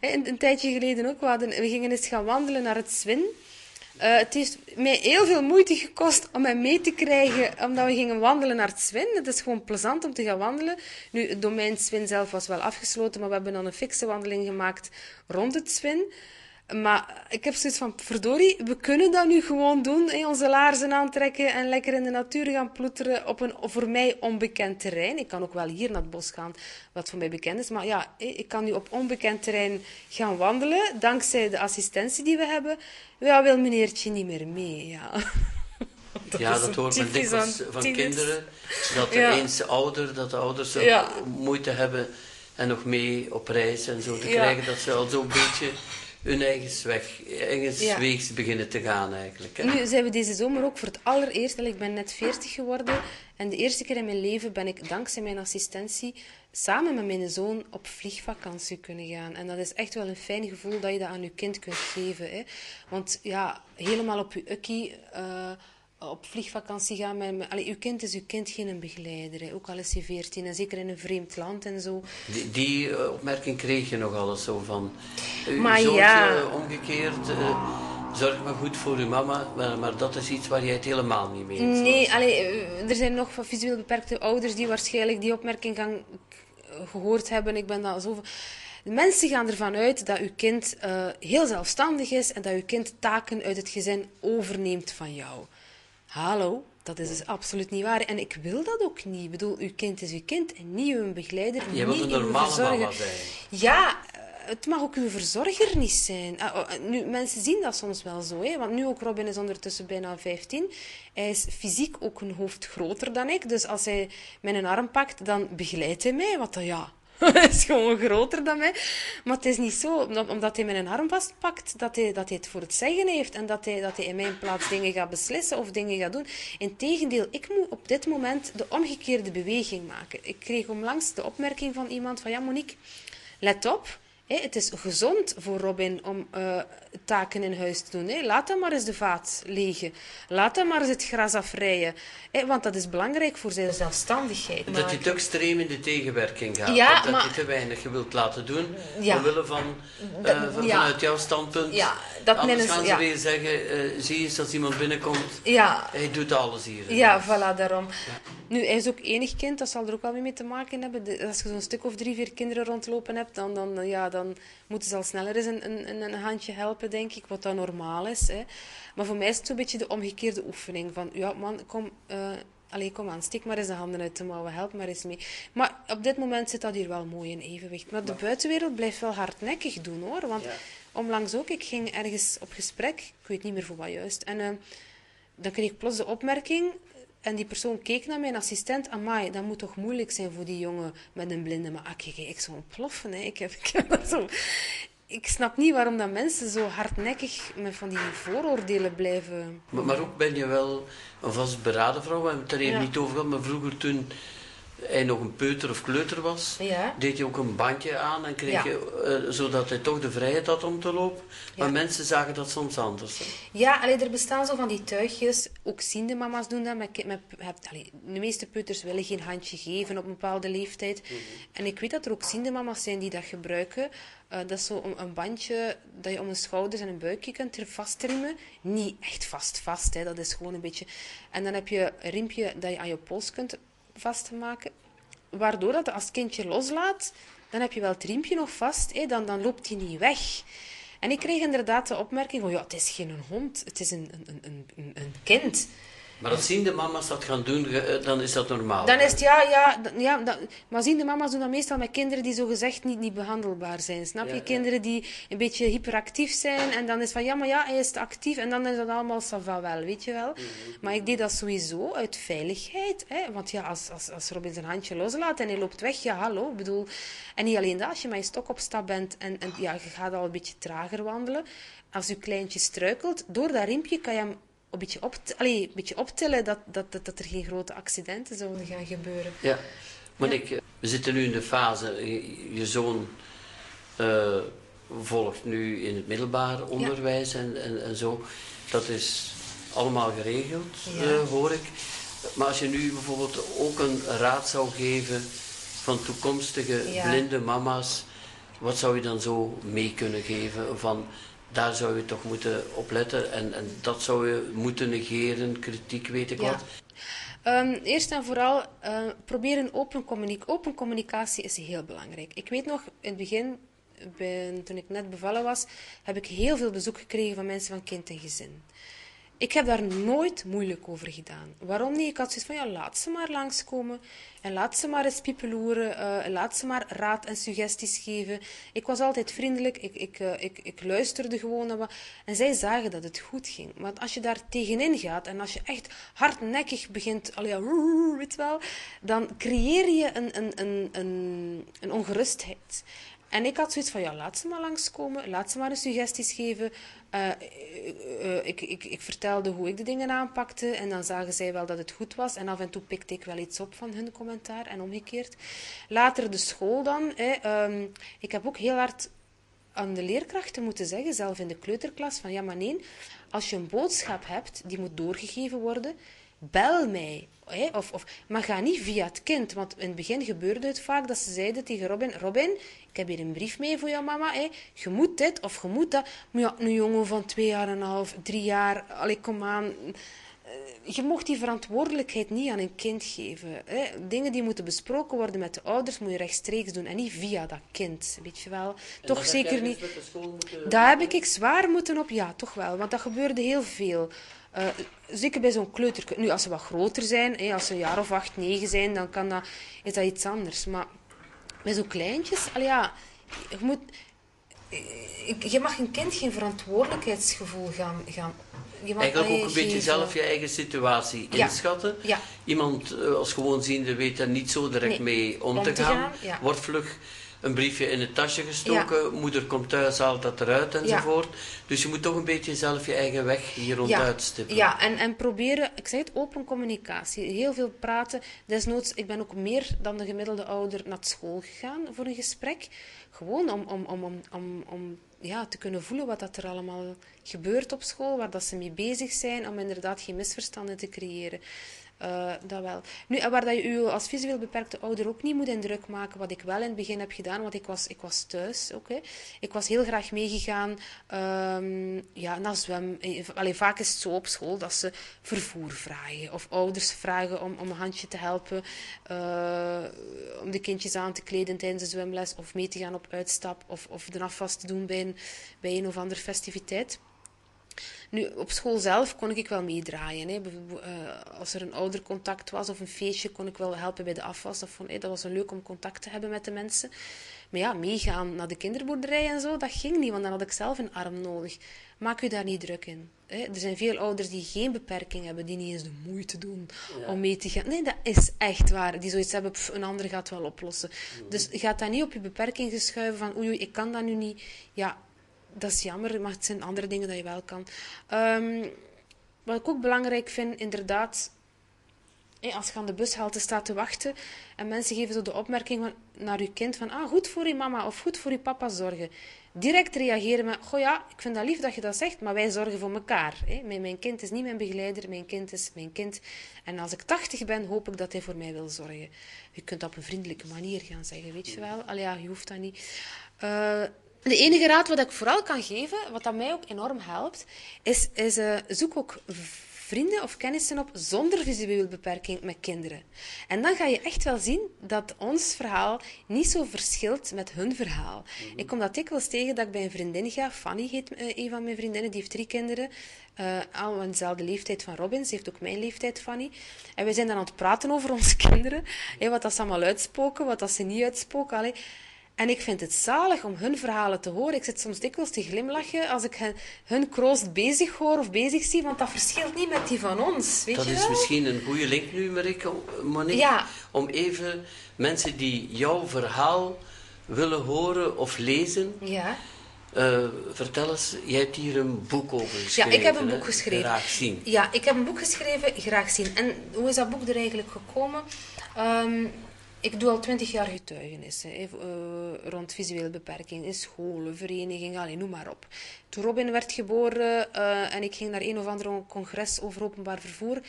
Een, een tijdje geleden ook, we, hadden, we gingen eens gaan wandelen naar het Zwin. Uh, het heeft mij heel veel moeite gekost om hem mee te krijgen, omdat we gingen wandelen naar het Zwin. Het is gewoon plezant om te gaan wandelen. Nu, het domein Zwin zelf was wel afgesloten, maar we hebben dan een fikse wandeling gemaakt rond het Zwin. Maar ik heb zoiets van, verdorie, we kunnen dat nu gewoon doen. Hè? Onze laarzen aantrekken en lekker in de natuur gaan ploeteren op een voor mij onbekend terrein. Ik kan ook wel hier naar het bos gaan, wat voor mij bekend is. Maar ja, ik kan nu op onbekend terrein gaan wandelen, dankzij de assistentie die we hebben. Ja, wil meneertje niet meer mee, ja. Dat ja, dat hoort men dikwijls van kinderen. Dat de ja. eens ouder, dat de ouders ja. moeite hebben en nog mee op reis en zo te krijgen. Dat ze al zo'n beetje hun eigen weg, eigen ja. weegs beginnen te gaan eigenlijk. Hè. Nu zijn we deze zomer ook voor het allereerst, ik ben net 40 geworden, en de eerste keer in mijn leven ben ik dankzij mijn assistentie samen met mijn zoon op vliegvakantie kunnen gaan. En dat is echt wel een fijn gevoel dat je dat aan je kind kunt geven. Hè. Want ja, helemaal op je ukkie... Uh, op vliegvakantie gaan met... Allee, uw kind is uw kind geen begeleider, hè. ook al is hij veertien. En zeker in een vreemd land en zo. Die, die uh, opmerking kreeg je nog alles zo van... Uh, maar ja... omgekeerd... Uh, zorg maar goed voor uw mama, maar, maar, dat is iets waar jij het helemaal niet mee eens Nee, allee, er zijn nog visueel beperkte ouders die waarschijnlijk die opmerking gaan gehoord hebben. Ik ben dat zo... Mensen gaan ervan uit dat uw kind uh, heel zelfstandig is en dat uw kind taken uit het gezin overneemt van jou. Hallo, dat is dus absoluut niet waar. En ik wil dat ook niet. Ik bedoel, uw kind is uw kind en niet uw begeleider. Je wilt een normale mama zijn. Ja, het mag ook uw verzorger niet zijn. Ah, oh, nu, mensen zien dat soms wel zo. Hè? Want nu ook Robin is ondertussen bijna 15. Hij is fysiek ook een hoofd groter dan ik. Dus als hij mijn arm pakt, dan begeleidt hij mij. Wat dan, ja, hij is gewoon groter dan mij. Maar het is niet zo, omdat hij mijn arm vastpakt, dat hij, dat hij het voor het zeggen heeft. En dat hij, dat hij in mijn plaats dingen gaat beslissen of dingen gaat doen. Integendeel, ik moet op dit moment de omgekeerde beweging maken. Ik kreeg onlangs de opmerking van iemand van, ja Monique, let op het is gezond voor Robin om uh, taken in huis te doen. Laat hem maar eens de vaat legen. Laat hem maar eens het gras afrijden. want dat is belangrijk voor zijn zelfstandigheid. Dat je te extreem in de tegenwerking gaat. Ja, dat, je te weinig wilt laten doen. Ja. Omwille van, uh, van vanuit jouw standpunt. Ja, dat Anders gaan ze weer zeggen, uh, zie eens als iemand binnenkomt. Ja. Hij doet alles hier. Ja, voilà, daarom. Nu, hij is ook enig kind. Dat zal er ook wel mee te maken hebben. Als je zo'n stuk of drie, vier kinderen rondlopen hebt, dan... dan ja, dan dan moeten ze al sneller eens een, een, een handje helpen, denk ik, wat dan normaal is. Hè. Maar voor mij is het zo'n beetje de omgekeerde oefening van, ja man, kom... Uh, Allee, kom aan, steek maar eens de handen uit de mouwen, help maar eens mee. Maar op dit moment zit dat hier wel mooi in evenwicht. Maar de buitenwereld blijft wel hardnekkig doen, hoor. Want ja. onlangs ook, ik ging ergens op gesprek, ik weet niet meer voor wat juist, en uh, dan kreeg ik plots de opmerking en die persoon keek naar mijn assistent. Amai, dat moet toch moeilijk zijn voor die jongen met een blinde. Maar ik, ik zou ontploffen. Hè. Ik, heb, ik, heb zo, ik snap niet waarom dat mensen zo hardnekkig met van die vooroordelen blijven. Maar, maar ook ben je wel een vastberaden vrouw. We hebben het er even niet over gehad. Maar vroeger toen hij nog een peuter of kleuter was, deed hij ook een bandje aan en kreeg je, uh, zodat hij toch de vrijheid had om te lopen. Maar mensen zagen dat soms anders. Hè? Ja, allee, er bestaan zo van die tuigjes. Ook ziende mama's doen dat. Met, met, allee, de meeste peuters willen geen handje geven op een bepaalde leeftijd. Mhm. En ik weet dat er ook ziende mama's zijn die dat gebruiken. Uh, dat is zo een, bandje dat je om de schouders en een buikje kunt vastriemen. Niet echt vast vast, hè. dat is gewoon een beetje... En dan heb je een riempje dat je aan je pols kunt vast te maken. Waardoor dat als het kindje loslaat, dan heb je wel het riempje nog vast, dan, dan loopt hij niet weg. En ik kreeg inderdaad de opmerking van, ja, het is geen hond, het is een, een, een, een kind. Maar als zien de mama's dat gaan doen, eh, dan is dat normaal. Dan is het, ja, ja, ja dat, maar zien de mama's doen dat meestal met kinderen die zogezegd niet, niet behandelbaar zijn. Snap je? Kinderen die een beetje hyperactief zijn en dan is van, ja, maar ja, hij is actief en dan is dat allemaal sava wel, weet je wel. Mhm. Maar ik deed dat sowieso uit veiligheid, hè? want ja, als, als, als Robin zijn handje loslaat en hij loopt weg, ja, hallo, ik bedoel... En niet alleen dat, als je met je stok op stap bent en, en ja, je gaat al een beetje trager wandelen, als je kleintje struikelt, door dat riempje kan je hem een beetje, op, allee, een beetje optillen dat, dat, dat, dat, er geen grote accidenten zouden gaan gebeuren. Ja, maar ik, we zitten nu in de fase, je, zoon uh, volgt nu in het middelbaar onderwijs en, en, en, zo. Dat is allemaal geregeld, uh, hoor ik. Maar als je nu bijvoorbeeld ook een raad zou geven van toekomstige blinde mama's, wat zou je dan zo mee kunnen geven van daar zou je toch moeten op letten. En, en dat zou je moeten negeren, kritiek, weet ik wat. Um, eerst en vooral, uh, proberen open, communicatie. open communicatie is heel belangrijk. Ik weet nog, in het begin, toen ik net bevallen was, heb ik heel veel bezoek gekregen van mensen van kind en gezin. Ik heb daar nooit moeilijk over gedaan. Waarom niet? Ik had zoiets van, ja, laat ze maar langskomen. En laat ze maar eens piepeloeren. Uh, laat ze maar raad en suggesties geven. Ik was altijd vriendelijk. Ik, ik, uh, ik, ik luisterde gewoon naar wat. En zij zagen dat het goed ging. Want als je daar tegenin gaat en als je echt hardnekkig begint, weet wel, dan creëer je een, een, een, een, een ongerustheid. En ik had zoiets van, ja, laat ze maar langskomen, laat ze maar suggesties geven. Uh, uh, ik, ik, ik, vertelde hoe ik de dingen aanpakte en dan zagen zij wel dat het goed was. En af en toe pikte ik wel iets op van hun commentaar en omgekeerd. Later de school dan. Um, ik heb ook heel hard aan de leerkrachten moeten zeggen, zelf in de kleuterklas, van ja, maar nee, als je een boodschap hebt die moet doorgegeven worden, bel mij. Hè? Of, of, maar ga niet via het kind. Want in het begin gebeurde het vaak dat ze zeiden tegen Robin: Robin, ik heb hier een brief mee voor jouw mama. Hè? Je moet dit of je moet dat. Maar ja, een jongen van twee jaar en een half, drie jaar, allee, kom aan. Eh, je mocht die verantwoordelijkheid niet aan een kind geven. Hè? Dingen die moeten besproken worden met de ouders, moet je rechtstreeks doen en niet via dat kind. Weet je wel? toch zeker niet. Daar heb ik zwaar moeten op, ja, toch wel. Want dat gebeurde heel veel. Uh, zeker bij zo'n kleuter. Nu, als ze wat groter zijn, hè, als ze een jaar of acht, negen zijn, dan kan dat, is dat iets anders. Maar bij zo'n kleintjes, al ja, je moet... Je mag een kind geen verantwoordelijkheidsgevoel gaan, gaan je mag Eigenlijk ook een beetje zelf je eigen situatie inschatten. Ja. Iemand eh, als gewoon ziende weet daar niet zo direct mee om, te, gaan. Wordt vlug een briefje in het tasje gestoken. Moeder komt thuis, haalt dat eruit enzovoort. Dus je moet toch een beetje zelf je eigen weg hier ronduit stippen. Ja, en, en proberen, ik zei het, open communicatie. Heel veel praten. Desnoods, ik ben ook meer dan de gemiddelde ouder naar school gegaan voor een gesprek. Gewoon om, om, om, om, om, om ja, te kunnen voelen wat dat er allemaal gebeurt op school, waar dat ze mee bezig zijn, om inderdaad geen misverstanden te creëren. Uh, dat wel. Nu, waar dat je je als visueel beperkte ouder ook niet moet indruk maken, wat ik wel in het begin heb gedaan, want ik was, ik was thuis ook. Ik was heel graag meegegaan um, ja, naar zwem. Eh, allee, vaak is het zo op school dat ze vervoer vragen, of ouders vragen om, om een handje te helpen, uh, om de kindjes aan te kleden tijdens de zwemles, of mee te gaan op uitstap, of, of de afwas te doen bij bij een of andere festiviteit. Nu, op school zelf kon ik wel meedraaien. Hè. Uh, als er een oudercontact was of een feestje, kon ik wel helpen bij de afwas. Dat, vond, dat was leuk om contact te hebben met de mensen. Maar ja, meegaan naar de kinderboerderij en zo, dat ging niet, want dan had ik zelf een arm nodig. Maak u daar niet druk in. Hè. Er zijn veel ouders die geen beperking hebben, die niet eens de moeite doen om mee te gaan. Nee, dat is echt waar. Die zoiets hebben, een ander gaat wel oplossen. Dus gaat dat niet op je beperking geschuiven van oei, ik kan dat nu niet. Ja, dat is jammer, maar het zijn andere dingen dat je wel kan. Um, wat ik ook belangrijk vind, inderdaad, als je aan de bushalte staat te wachten en mensen geven zo de opmerking van, naar je kind van, ah, goed voor je mama of goed voor je papa zorgen. Direct reageren met, goh ja, ik vind dat lief dat je dat zegt, maar wij zorgen voor elkaar. Hè. Mijn kind is niet mijn begeleider, mijn kind is mijn kind. En als ik tachtig ben, hoop ik dat hij voor mij wil zorgen. Je kunt dat op een vriendelijke manier gaan zeggen, weet je wel. Allee, ja, je hoeft dat niet. Uh, de enige raad wat ik vooral kan geven, wat dat mij ook enorm helpt, is, is uh, zoek ook vrienden of kennissen op zonder visuele beperking met kinderen. En dan ga je echt wel zien dat ons verhaal niet zo verschilt met hun verhaal. Ik kom dat dikwijls tegen dat ik bij een vriendin ga. Fanny heet uh, een van mijn vriendinnen, die heeft drie kinderen. Uh, allemaal dezelfde leeftijd van Robin. Ze heeft ook mijn leeftijd, Fanny. En we zijn dan aan het praten over onze kinderen. wat dat ze allemaal uitspoken, wat dat ze niet uitspoken. Allee. En ik vind het zalig om hun verhalen te horen. Ik zit soms dikwijls te glimlachen als ik hun, hun kroost bezig hoor of bezig zie, want dat verschilt niet met die van ons. Weet dat je is misschien een goede link nu, Monique, ja. om even mensen die jouw verhaal willen horen of lezen. Ja. Uh, vertel eens, jij hebt hier een boek over geschreven. Ja, ik heb een boek geschreven. Graag zien. Ja, ik heb een boek geschreven, graag zien. En hoe is dat boek er eigenlijk gekomen? Um, ik doe al twintig jaar getuigenissen uh, rond visuele beperking in scholen, verenigingen, noem maar op. Toen Robin werd geboren uh, en ik ging naar een of ander congres over openbaar vervoer,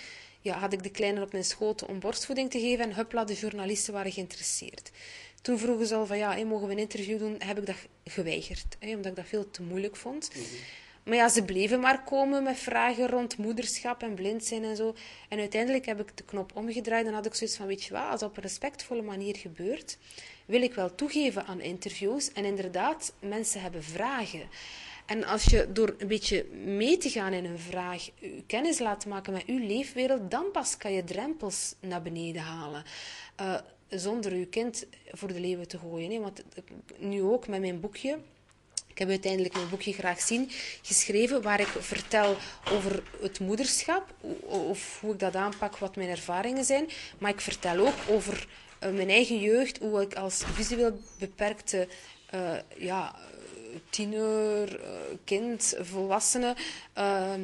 ja, had ik de kleine op mijn schoot om borstvoeding te geven en huppla, de journalisten waren geïnteresseerd. Toen vroegen ze al van ja, mogen we een interview doen? Heb ik dat geweigerd, omdat ik dat veel te moeilijk vond. Mhm. Maar ja, ze bleven maar komen met vragen rond moederschap en blind zijn en zo. En uiteindelijk heb ik de knop omgedraaid en had ik zoiets van, weet je wat, als dat op een respectvolle manier gebeurt, wil ik wel toegeven aan interviews. En inderdaad, mensen hebben vragen. En als je door een beetje mee te gaan in een vraag, kennis laat maken met uw leefwereld, dan pas kan je drempels naar beneden halen. Uh, zonder uw kind voor de leeuwen te gooien. Hè? Want nu ook met mijn boekje heb uiteindelijk mijn boekje Graag Zien geschreven, waar ik vertel over het moederschap, of hoe ik dat aanpak, wat mijn ervaringen zijn. Maar ik vertel ook over uh, mijn eigen jeugd, hoe ik als visueel beperkte uh, ja, tiener, uh, kind, volwassene ehm,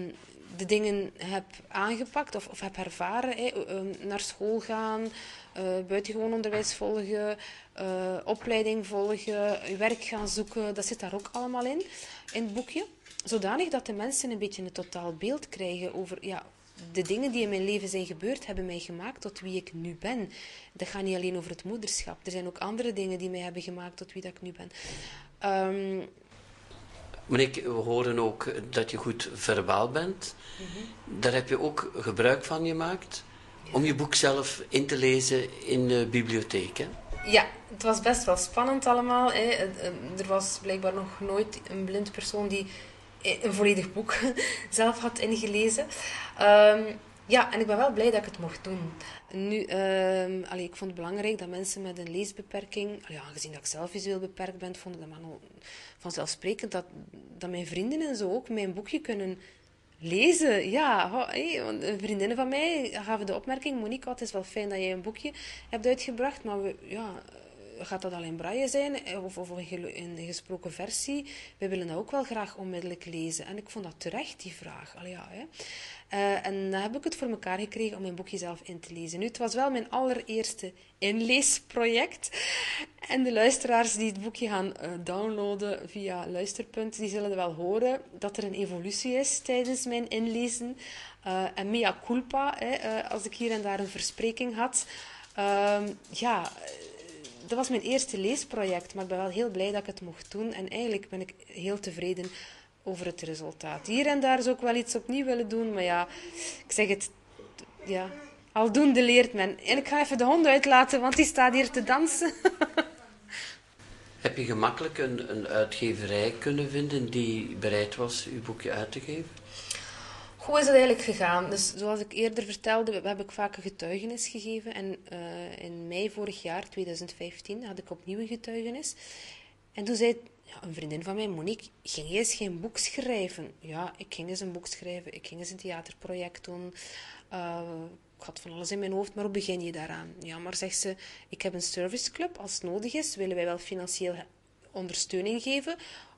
de dingen heb aangepakt of, of heb ervaren. Ehm, naar school gaan, buitengewoon onderwijs volgen, uh, opleiding volgen, werk gaan zoeken. Dat zit daar ook allemaal in, in het boekje. Zodanig dat de mensen een beetje een totaal beeld krijgen over ja, de dingen die in mijn leven zijn gebeurd, hebben mij gemaakt tot wie ik nu ben. Dat gaat niet alleen over het moederschap. Er zijn ook andere dingen die mij hebben gemaakt tot wie dat ik nu ben. Um, Monique, we horen ook dat je goed verbaal bent. Mhm. Daar heb je ook gebruik van gemaakt om je boek zelf in te lezen in de bibliotheek. Ja, het was best wel spannend allemaal. Hè. Er was blijkbaar nog nooit een blind persoon die een volledig boek zelf had ingelezen. Um, ja, en ik ben wel blij dat ik het mocht doen. Nu, um, ik vond het belangrijk dat mensen met een leesbeperking, aangezien dat ik zelf visueel beperkt ben, vond ik dat vanzelfsprekend dat, dat mijn vrienden en zo ook mijn boekje kunnen lezen. Ja, want vriendinnen van mij gaven de opmerking, Monique, het is wel fijn dat jij een boekje hebt uitgebracht, maar we, ja, gaat dat alleen braille zijn eh, of, of een gesproken versie? We willen dat ook wel graag onmiddellijk lezen. En ik vond dat terecht, die vraag. Allee, ja, hè. Uh, en dan heb ik het voor elkaar gekregen om mijn boekje zelf in te lezen. Nu, het was wel mijn allereerste inleesproject. En de luisteraars die het boekje gaan uh, downloaden via Luisterpunt, die zullen wel horen dat er een evolutie is tijdens mijn inlezen. En mea culpa, hè, als ik hier en daar een verspreking had. Ehm, ja, dat was mijn eerste leesproject, maar ik ben wel heel blij dat ik het mocht doen. En eigenlijk ben ik heel tevreden over het resultaat. Hier en daar zou ik wel iets opnieuw willen doen, maar ja, ik zeg het, ja, aldoende leert men. En ik ga even de hond uitlaten, want die staat hier te dansen. Heb je gemakkelijk een, een uitgeverij kunnen vinden die bereid was uw boekje uit te geven? Hoe is het eigenlijk gegaan? Dus zoals ik eerder vertelde, heb ik vaak een getuigenis gegeven. En uh, in mei vorig jaar, 2015, had ik opnieuw een getuigenis. En toen zei ja, een vriendin van mij, Monique, ging je eens geen boek schrijven? Ja, ik ging eens een boek schrijven. Ik ging eens een theaterproject doen. Uh, ik had van alles in mijn hoofd, maar hoe begin je daaraan? Ja, maar zegt ze, ik heb een serviceclub. Als het nodig is, willen wij wel financieel ondersteuning geven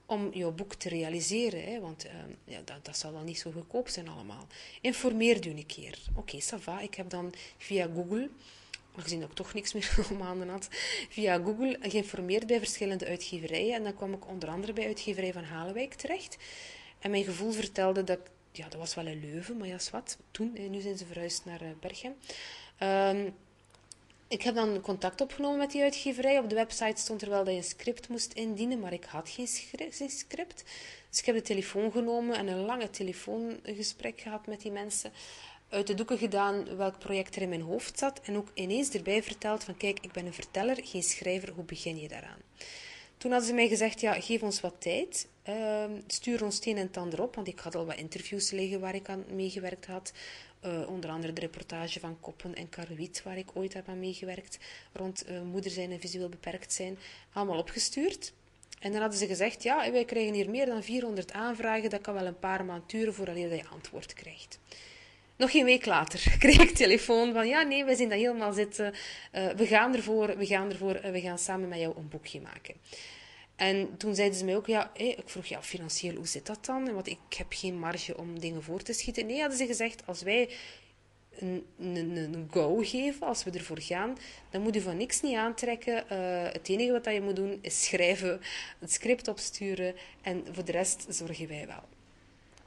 om jouw boek te realiseren. Hè, want uh, ja, dat, dat zal wel niet zo goedkoop zijn allemaal. Informeer u een keer. Oké, okay, ça va. Ik heb dan via Google aangezien ik toch niks meer om maanden had, via Google geïnformeerd bij verschillende uitgeverijen. En dan kwam ik onder andere bij uitgeverij van Halenwijk terecht. En mijn gevoel vertelde dat ja, dat was wel een Leuven, maar ja, wat. Toen, nu zijn ze verhuisd naar uh, Berchem. Um, ik heb dan contact opgenomen met die uitgeverij. Op de website stond er wel dat je een script moest indienen, maar ik had geen script. Dus ik heb de telefoon genomen en een lange telefoongesprek gehad met die mensen. uit de doeken gedaan welk project er in mijn hoofd zat en ook ineens erbij verteld van kijk, ik ben een verteller, geen schrijver, hoe begin je daaraan? Toen hadden ze mij gezegd, ja, geef ons wat tijd, uh, stuur ons het een en het ander op, want ik had al wat interviews liggen waar ik aan meegewerkt had, uh, onder andere de reportage van Koppen en Karwiet, waar ik ooit heb aan meegewerkt, rond uh, moeder zijn en visueel beperkt zijn, allemaal opgestuurd. En dan hadden ze gezegd, ja, wij krijgen hier meer dan 400 aanvragen, dat kan wel een paar maanden duren voordat je antwoord krijgt. Nog geen week later kreeg ik telefoon van, ja, nee, we zien dat helemaal zitten, uh, we gaan ervoor, we gaan ervoor, we gaan samen met jou een boekje maken. En toen zeiden ze mij ook, ja, ik vroeg, ja, financieel, hoe zit dat dan? Want ik heb geen marge om dingen voor te schieten. Nee, hadden ze gezegd, als wij een, een, een go geven, als we ervoor gaan, dan moet je van niks niet aantrekken. Uh, het enige wat je moet doen, is schrijven, het script opsturen en voor de rest zorgen wij wel.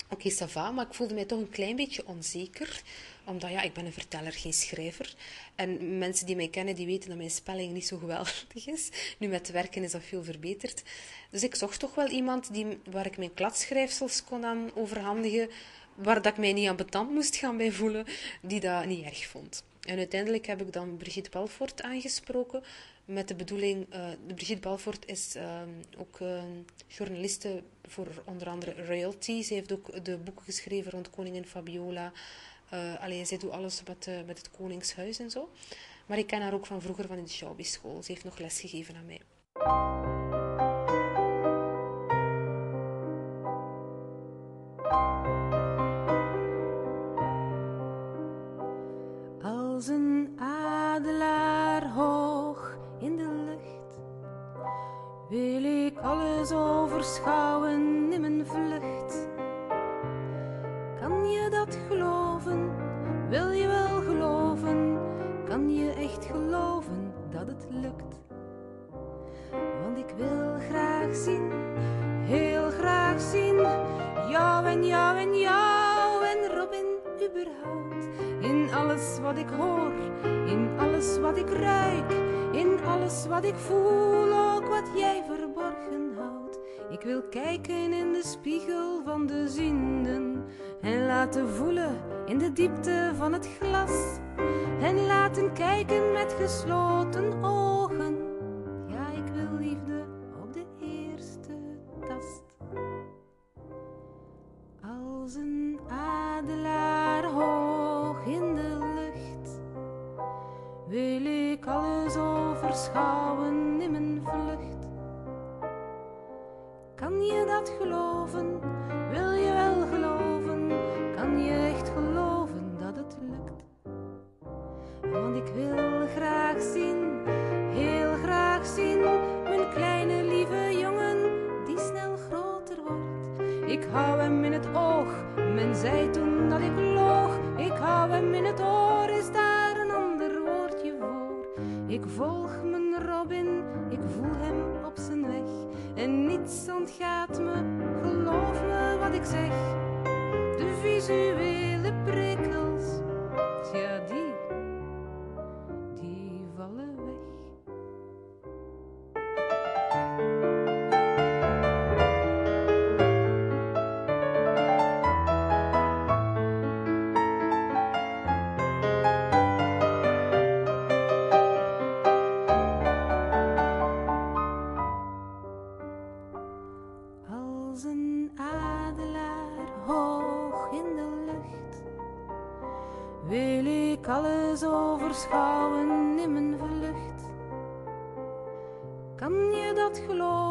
Oké, okay, maar ik voelde mij toch een klein beetje onzeker omdat ja, ik ben een verteller, geen schrijver. En mensen die mij kennen, die weten dat mijn spelling niet zo geweldig is. Nu met werken is dat veel verbeterd. Dus ik zocht toch wel iemand die, waar ik mijn kladschrijfsels kon aan overhandigen, waar dat ik mij niet aan betand moest gaan bij voelen, die dat niet erg vond. En uiteindelijk heb ik dan Brigitte Balfort aangesproken met de bedoeling... Uh, Brigitte Balfort is uh, ook uh, journaliste voor onder andere royalty. Ze heeft ook de boeken geschreven rond koningin Fabiola, uh, alleen, zij doet alles met, uh, met het Koningshuis en zo. Maar ik ken haar ook van vroeger van in de Schouwbischool. Ze heeft nog les gegeven aan mij. Als een adelaar hoog in de lucht wil ik alles overschouwen in mijn vlucht. Kan je dat geloven? Wil je wel geloven? Kan je echt geloven dat het lukt? Want ik wil graag zien, heel graag zien, jou en jou en jou en Robin überhaupt. In alles wat ik hoor, in alles wat ik ruik, in alles wat ik voel, ook wat jij verborgen houdt. Ik wil kijken in de spiegel van de zinden en laten voelen in de diepte van het glas en laten kijken met gesloten ogen. Geloven?